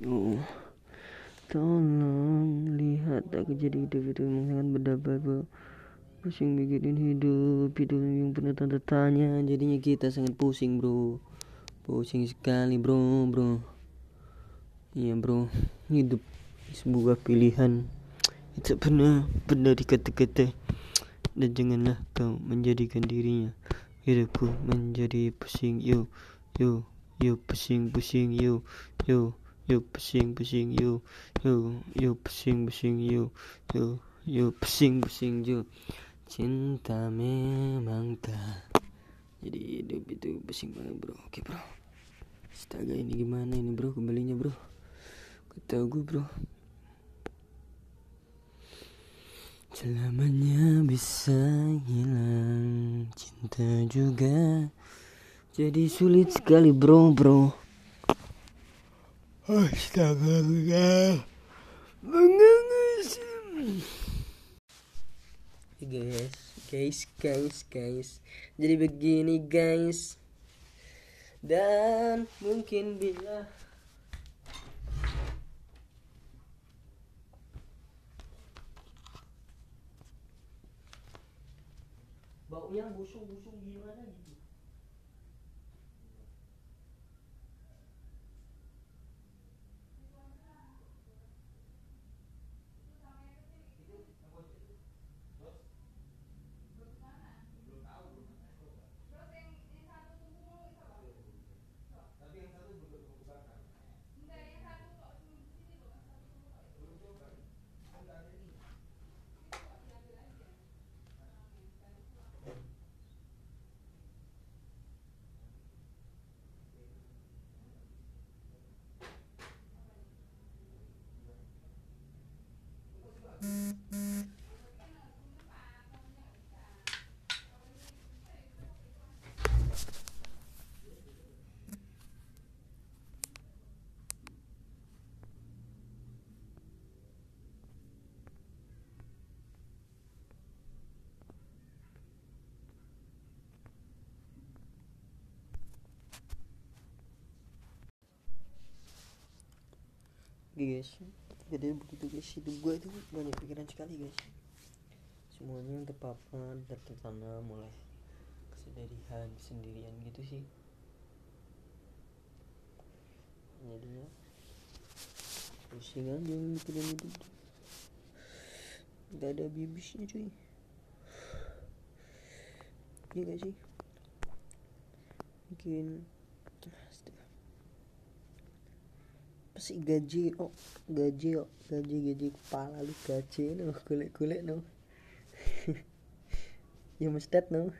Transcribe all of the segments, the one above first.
Oh, tolong lihat aku jadi hidup itu memang sangat bro pusing mikirin hidup hidup yang penuh tanda tanya. Jadinya kita sangat pusing bro. Pusing sekali bro bro. Iya bro. Hidup sebuah pilihan. Itu pernah pernah dikata-kata. Dan janganlah kau menjadikan dirinya hidupku menjadi pusing. Yo yo yo pusing pusing. Yo yo yo pusing pusing yo yo yo pusing pusing yo yo yo pusing pusing yo cinta memang tak jadi hidup itu pusing banget bro. Oke bro. Astaga ini gimana ini bro? Kembalinya bro. Kata gue bro. Selamanya bisa hilang. Cinta juga Jadi sulit sekali bro bro Astaga Mengangus Guys Guys guys guys. Jadi begini guys. Dan mungkin bila baunya busung-busung gimana gitu guys. Jadi begitu guys hidup gue itu banyak pikiran sekali guys. Semuanya terpapar tertanam mulai kesedihan kesendirian gitu sih. Jadinya pusing aja mikirin tuh gak ada bibisnya cuy. Iya gak sih? Bikin gaji oh gaji oh gaji gaji kepala lu gaji no kulit kulit no. Ya mustad no.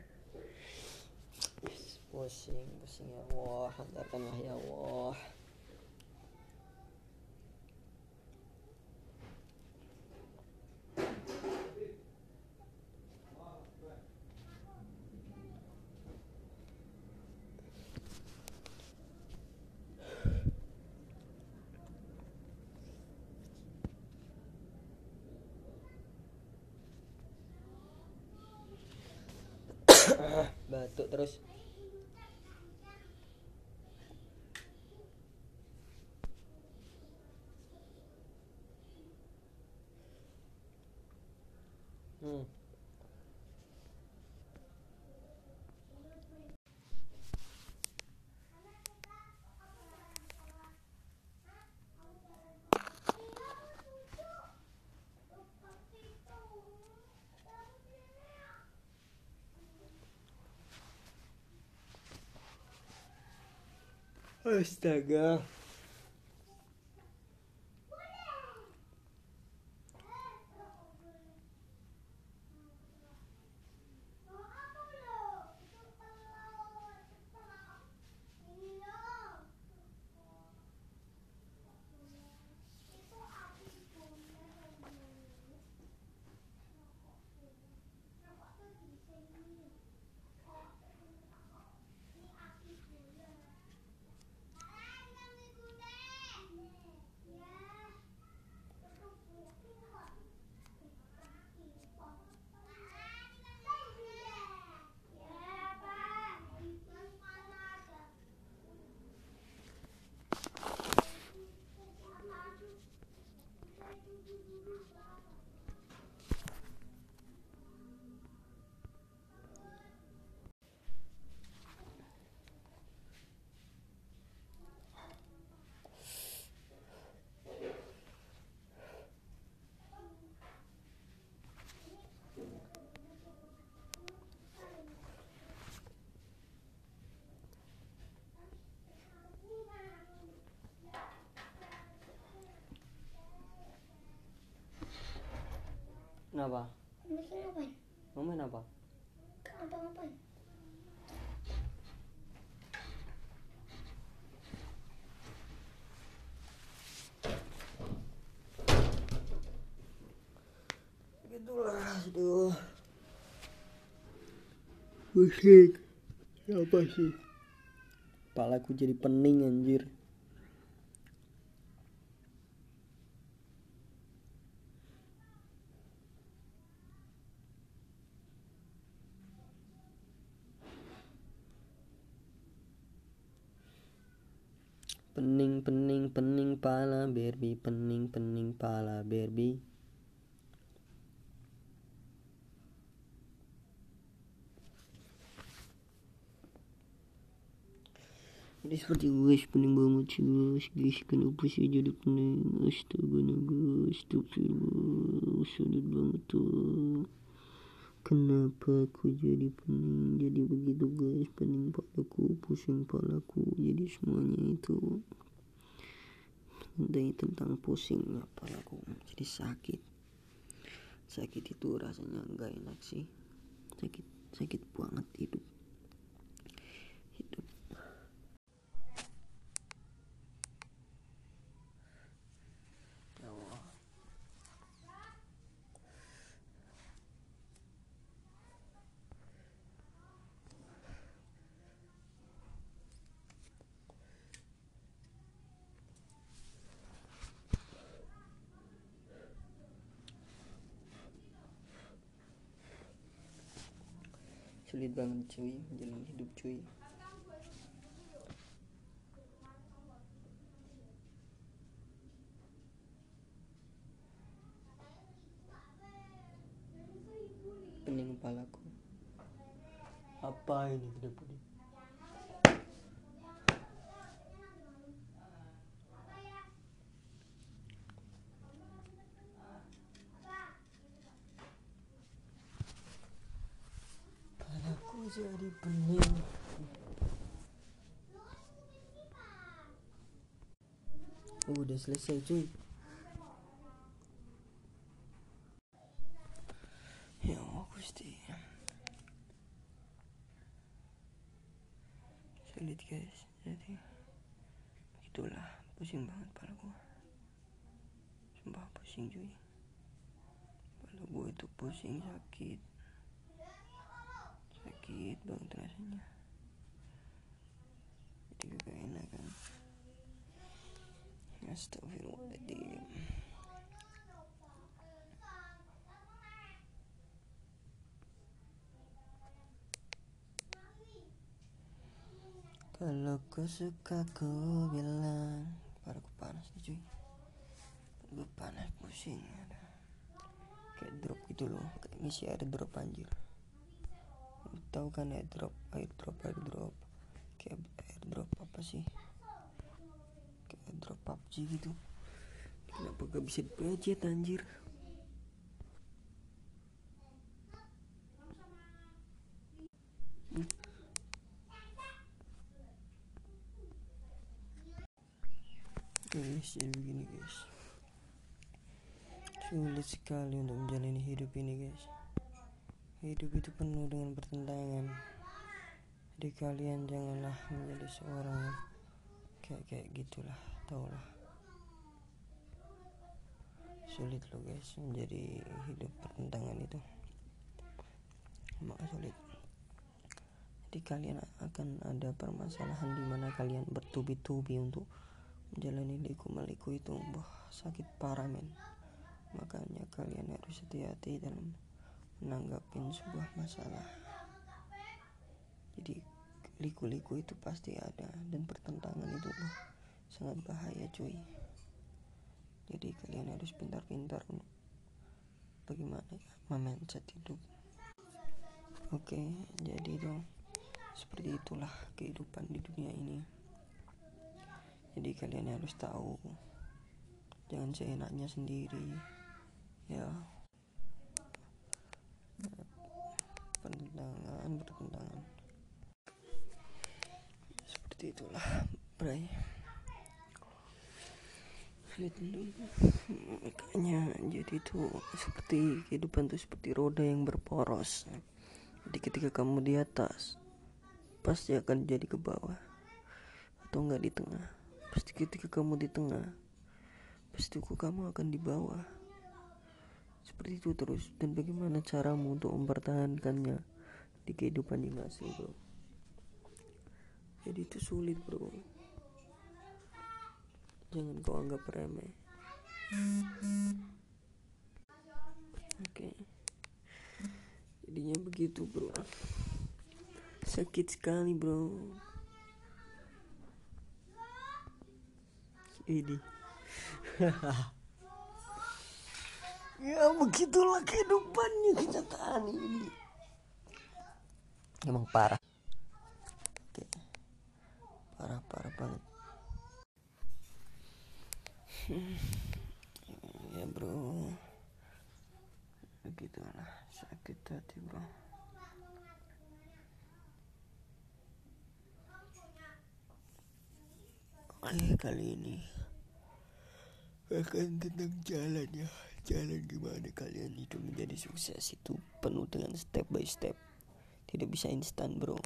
Pusing pusing ya Allah hantarkanlah ya Allah batuk terus hmm. Astaga. Kenapa Bikin ngapain? mau main apa Kenapa ngapain? Begitulah, aduh. Pusing. Apa sih? Kepalaku jadi pening anjir. Pening, pening, pening pala Barbie, pening, pening pala Barbie. Jadi seperti guys pening banget sih guys. Guys kenapa sih jadi pening? Astaga naga astagfirullah sulit banget tuh kenapa aku jadi pening jadi begitu guys? Pening palaku pusing palaku jadi semuanya itu. Tentang tentang pusingnya palaku jadi sakit. Sakit itu rasanya enggak enak sih. Sakit sakit banget hidup Ya Allah. Sulit banget cuy menjalani hidup cuy. Pening kepalaku. Apa ini tidak boleh Kepalaku Oh, udah selesai cuy. Ya Allah Gusti. Sulit guys. Jadi Itulah Pusing banget kepala gua. Sumpah pusing cuy. Kepala gua itu pusing sakit Sakit banget rasanya. Jadi gak enak kan. Astagfirullahaladzim. Kalau kau suka ku bilang. Kepalaku panas nih cuy. Gue panas pusing. Kayak drop gitu loh. Kayak ngisi air drop anjir Tahu kan air drop Air drop air drop. Kayak air drop apa sih? Kayak air drop PUBG gitu. Kenapa gak bisa dipencet anjir? Guys jadi begini guys. Sulit sekali untuk menjalani hidup ini guys hidup itu penuh dengan pertentangan. Jadi kalian janganlah menjadi seorang kayak kayak gitulah taulah. Sulit loh guys menjadi hidup pertentangan itu. Emang sulit. Jadi kalian akan ada permasalahan di mana kalian bertubi-tubi untuk menjalani liku-meliku itu. Wah sakit parah men. Makanya kalian harus hati-hati dalam menanggapi sebuah masalah. Jadi liku-liku itu pasti ada dan pertentangan itu wah sangat bahaya cuy. Jadi kalian harus pintar-pintar bagaimana ya memandset hidup. Oke jadi dong seperti itulah kehidupan di dunia ini. Jadi kalian harus tahu. Jangan seenaknya sendiri. Ya pertentangan pertentangan seperti itulah Bray. Dulu makanya jadi itu seperti kehidupan tuh seperti roda yang berporos. Jadi ketika kamu di atas pasti akan jadi ke bawah. Atau enggak di tengah. Pasti ketika kamu di tengah pasti kamu akan di bawah seperti itu terus. Dan bagaimana caramu untuk mempertahankannya di kehidupan yang asli bro? Jadi itu sulit bro. Jangan kau anggap remeh. Oke. Jadinya begitu bro. Sakit sekali bro. Ini ya begitulah kehidupannya kenyataan ini. Emang parah. Oke. Parah parah banget. Ya bro. Begitulah sakit hati bro. Oke kali ini akan tentang jalan ya jalan gimana kalian itu menjadi sukses itu penuh dengan step by step. Tidak bisa instan bro.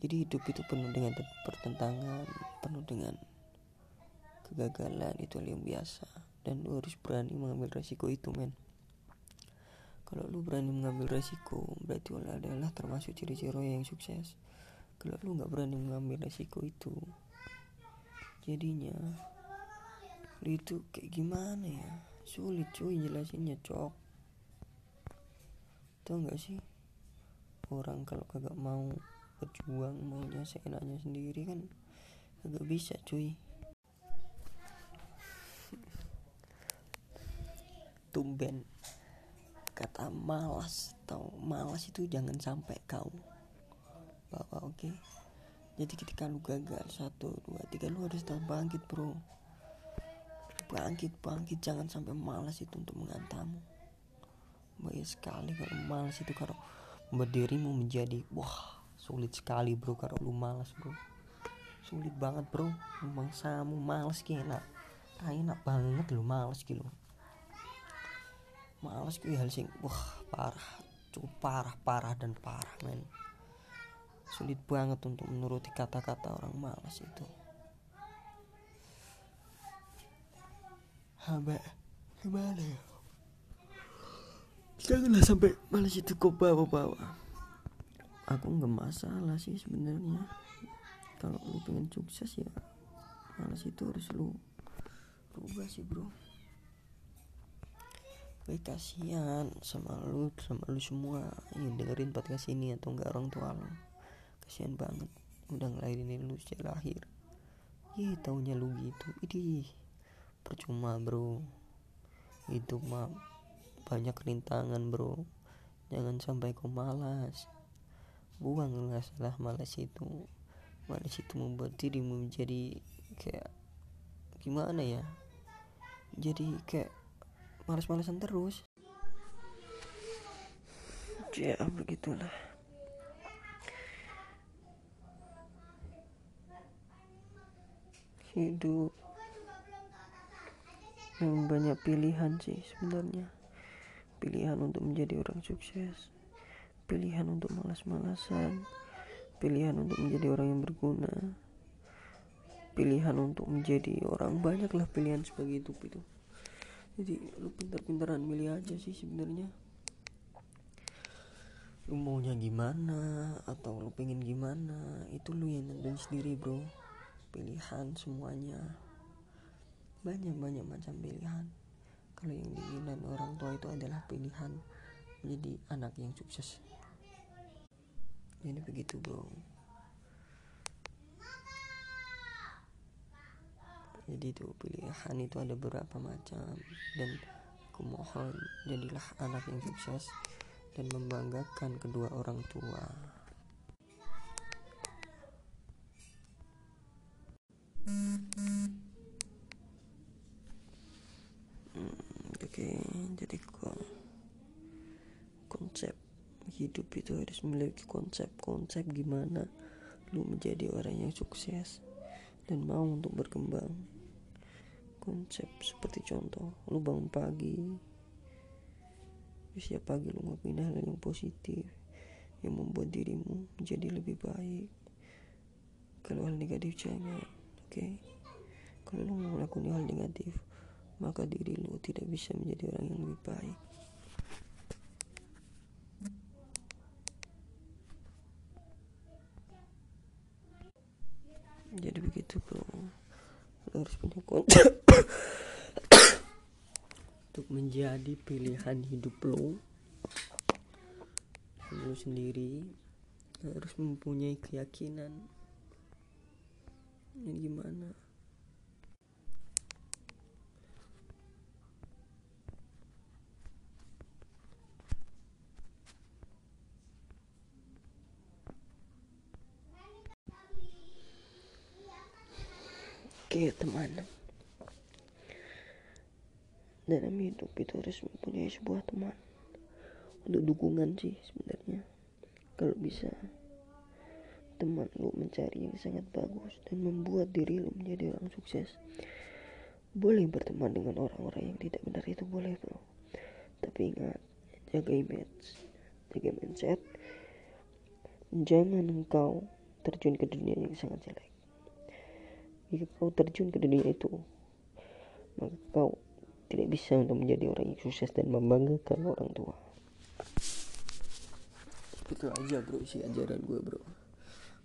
Jadi hidup itu penuh dengan pertentangan penuh dengan kegagalan. Itu hal yang biasa. Dan lu harus berani mengambil resiko itu men. Kalau lu berani mengambil resiko berarti lu adalah termasuk ciri-ciri yang sukses. Kalau lu nggak berani mengambil resiko itu jadinya lu itu kayak gimana ya sulit cuy jelasinnya cok. Tau nggak sih? Orang kalau kagak mau berjuang maunya seenaknya sendiri kan kagak bisa cuy. Tumben. Kata malas atau malas itu jangan sampai kau. Bawa oke? Okay? jadi ketika lu gagal satu dua tiga lu harus tetap bangkit bro bangkit bangkit jangan sampai malas itu untuk menghantamu bahaya sekali kalau malas itu kalau berdirimu menjadi wah sulit sekali bro kalau lu malas bro. Sulit banget bro. Samu malas kena enak. Banget lu malas gitu malas gue hal sing wah parah. Cukup parah parah dan parah men. Sulit banget untuk menuruti kata-kata orang malas itu Hamba gimana ya? Janganlah sampai malas itu kau bawa-bawa aku nggak masalah sih sebenarnya. Kalau lu pengen sukses ya malas itu harus lu rubah sih bro. Gue kasihan sama lu sama lu semua yang dengerin podcast ini atau enggak orang tua lu. Kasihan banget udah ngelahirin lu sejak lahir. Ih taunya lu gitu. Idih percuma bro. Itu mah banyak rintangan bro. Jangan sampai kau malas. Buanglah salah malas itu. Malas itu membuat dirimu menjadi kayak gimana ya? Jadi kayak malas-malasan terus. Ya begitulah. Hidup yang banyak pilihan sih sebenarnya. Pilihan untuk menjadi orang sukses. Pilihan untuk malas-malasan. Pilihan untuk menjadi orang yang berguna. Pilihan untuk menjadi orang banyaklah pilihan sebagai itu itu. Jadi lu pintar-pintaran milih aja sih sebenarnya. Lu maunya gimana? Atau lu pengen gimana? Itu lu yang nentuin sendiri bro. Pilihan semuanya banyak banyak macam pilihan. Kalau yang diinginkan orang tua itu adalah pilihan menjadi anak yang sukses. Jadi begitu bro. Jadi itu pilihan itu ada beberapa macam. Dan aku mohon jadilah anak yang sukses dan membanggakan kedua orang tua oke jadi kok konsep hidup itu harus memiliki konsep-konsep gimana lu menjadi orang yang sukses dan mau untuk berkembang. Konsep seperti contoh lu bangun pagi setiap pagi lu ngelakuin hal yang positif yang membuat dirimu menjadi lebih baik. Kalau hal negatif jangan oke? Okay? kalau lu melakukan hal negatif maka diri lu tidak bisa menjadi orang yang lebih baik begitu bro. Lu harus punya konsep. Untuk menjadi pilihan hidup lo lo sendiri harus mempunyai keyakinan. Ini gimana Oke teman. Dalam hidup itu harus mempunyai sebuah teman. Untuk dukungan sih sebenarnya. Kalau bisa Teman lu mencari yang sangat bagus Dan membuat diri lu menjadi orang sukses. Boleh berteman dengan orang-orang yang tidak benar itu boleh bro. Tapi ingat Jaga image Jaga mindset. Jangan engkau terjun ke dunia yang sangat jelek jika kau terjun ke dunia itu, maka kau tidak bisa untuk menjadi orang yang sukses dan membanggakan orang tua. Itu aja bro si ajaran gue bro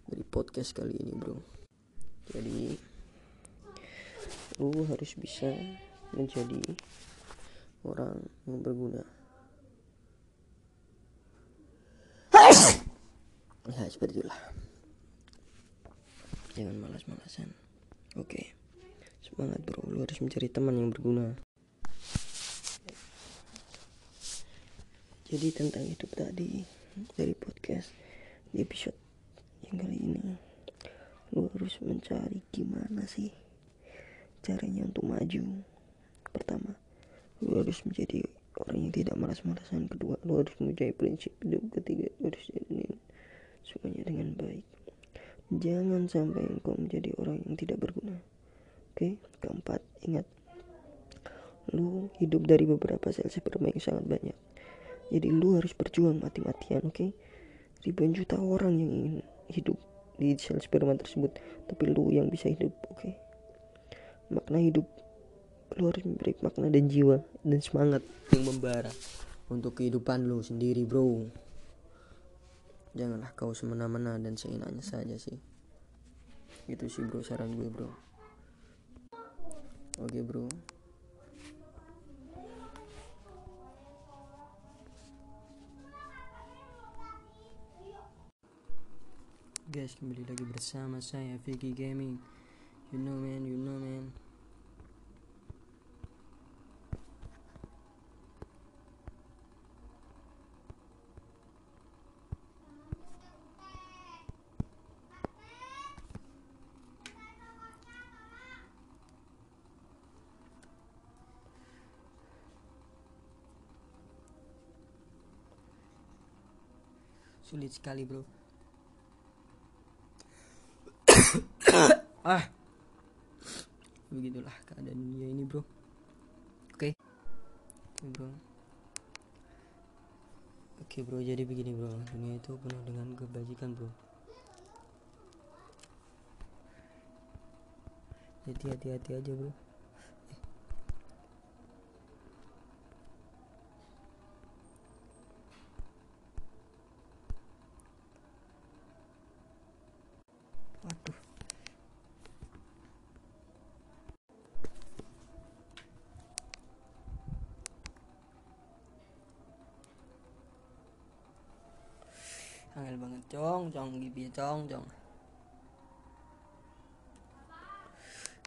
dari podcast kali ini bro. Jadi lu harus bisa menjadi orang yang berguna. Ya seperti itulah. Jangan malas-malasan. Oke, semangat bro. Lu harus mencari teman yang berguna. Jadi tentang hidup tadi dari podcast di episode yang kali ini, lu harus mencari gimana sih caranya untuk maju. Pertama, lu harus menjadi orang yang tidak malas-malasan. Kedua, lu harus mempunyai prinsip hidup. Ketiga, lu harus jalanin semuanya dengan baik. Jangan sampai engkau menjadi orang yang tidak berguna. Oke, keempat, ingat. Lu hidup dari beberapa sel sperma yang sangat banyak. Jadi lu harus berjuang mati-matian, oke? Ribuan juta orang yang ingin hidup di sel sperma tersebut, tapi lu yang bisa hidup, oke? Makna hidup lu harus memberi makna dan jiwa dan semangat yang membara untuk kehidupan lu sendiri, bro janganlah kau semena-mena dan seenaknya saja sih. Itu sih bro saran gue bro. Oke bro. Guys kembali lagi bersama saya Vicky Gaming. You know man you know man sulit sekali bro. Ah. Begitulah keadaan dunia ini bro. Oke. Okay. okay, bro. Oke bro. Jadi begini bro. Dunia itu penuh dengan kebajikan bro. Jadi hati-hati aja bro waduh. Angel banget cong. Cong gibi cong cong.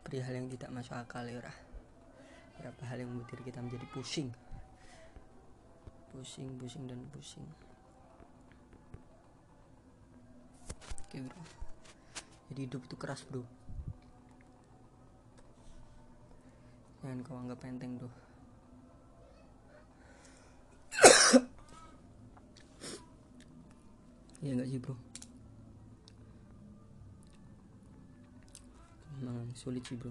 Perihal yang tidak masuk akal ya berapa hal yang membuat kita menjadi pusing? Pusing pusing dan pusing. Oke bro jadi hidup itu keras bro. Jangan kau anggap enteng bro. Iya gak sih bro? Memang sulit sih bro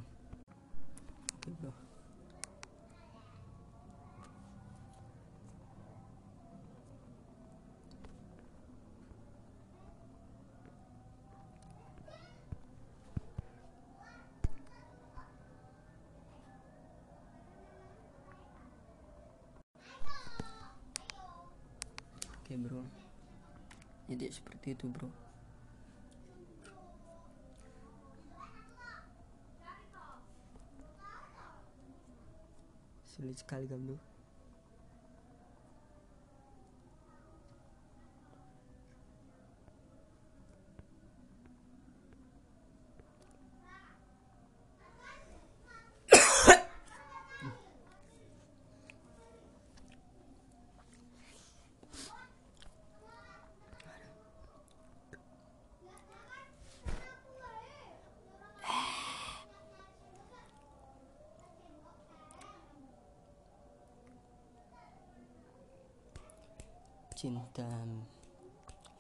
oke bro jadi seperti itu bro. Sulit sekali kan cinta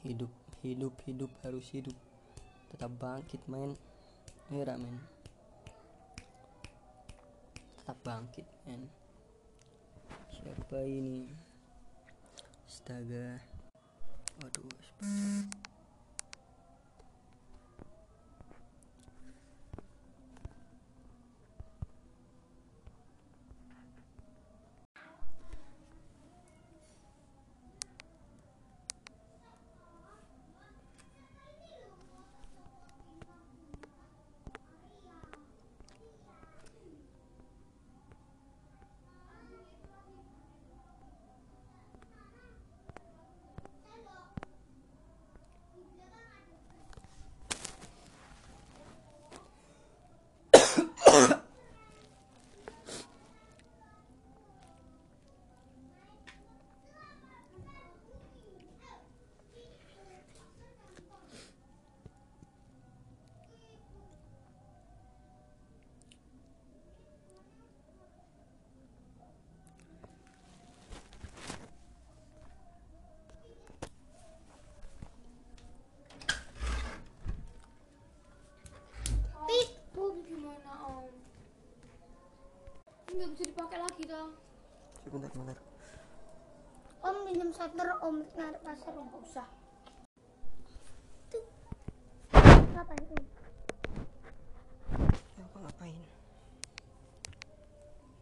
hidup hidup hidup harus hidup. Tetap bangkit men Mira men tetap bangkit men. Siapa ini? Astaga. Waduh sebentar sebentar Om minum senter, Om narik pasar, Om usah. Tuh. Ngapain Om? apa ngapain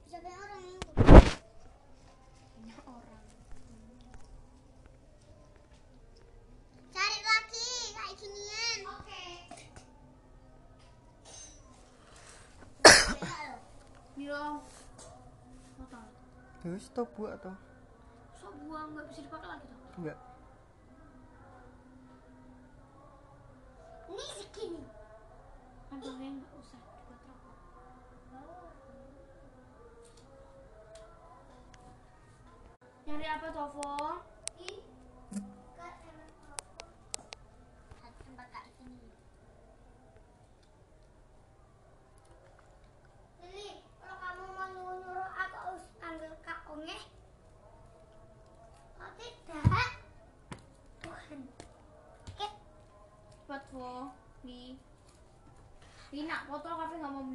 Bisa kayak orang yang orang. Cari lagi kayak ginian. Oke. Nih loh. Apa? Ya stop buat atau Sok buang nggak bisa dipakai lagi toh. enggak Ini segini. Aduh, yang nggak usah dibuat rokok. Nyari apa, Tovo? tempat kayak gini. Lili, kalau kamu mau nyuruh aku harus panggil Kak Onge. Oh tidak. Tuhan. Nih. Nih, nak, foto kafe nggak mau bener